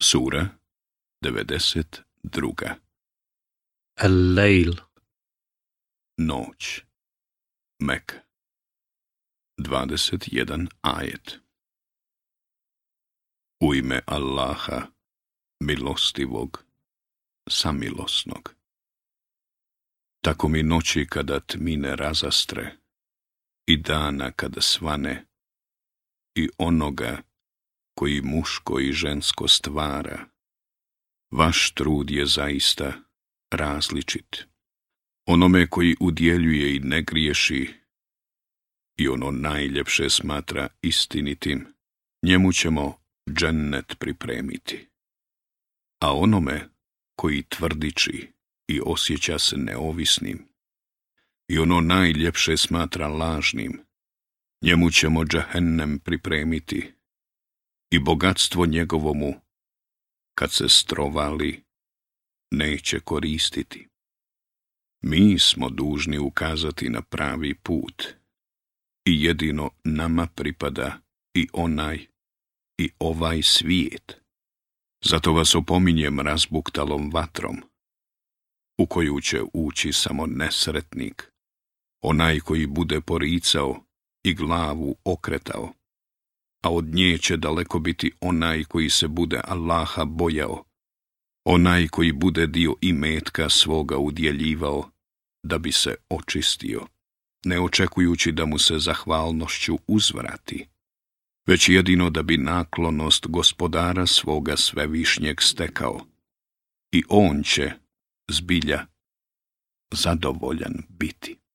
Sura 92. Al-Lail Noć Mek 21 ajet U ime Allaha, milostivog, samilosnog. Tako mi noći kada tmine razastre i dana kada svane i onoga koji muško i žensko stvara. Vaš trud je zaista različit. Onome koji udjeljuje i ne griješi i ono najljepše smatra istinitim, njemu ćemo džennet pripremiti. A onome koji tvrdiči i osjeća se neovisnim i ono najljepše smatra lažnim, njemu ćemo džahennem pripremiti i bogatstvo njegovomu, kad se strovali, neće koristiti. Mi smo dužni ukazati na pravi put i jedino nama pripada i onaj i ovaj svijet. Zato vas opominjem razbuktalom vatrom, u koju će ući samo nesretnik, onaj koji bude poricao i glavu okretao a od nje će daleko biti onaj koji se bude Allaha bojao, onaj koji bude dio imetka svoga udjeljivao, da bi se očistio, ne očekujući da mu se zahvalnošću uzvrati, već jedino da bi naklonost gospodara svoga svevišnjeg stekao. I on će, zbilja, zadovoljan biti.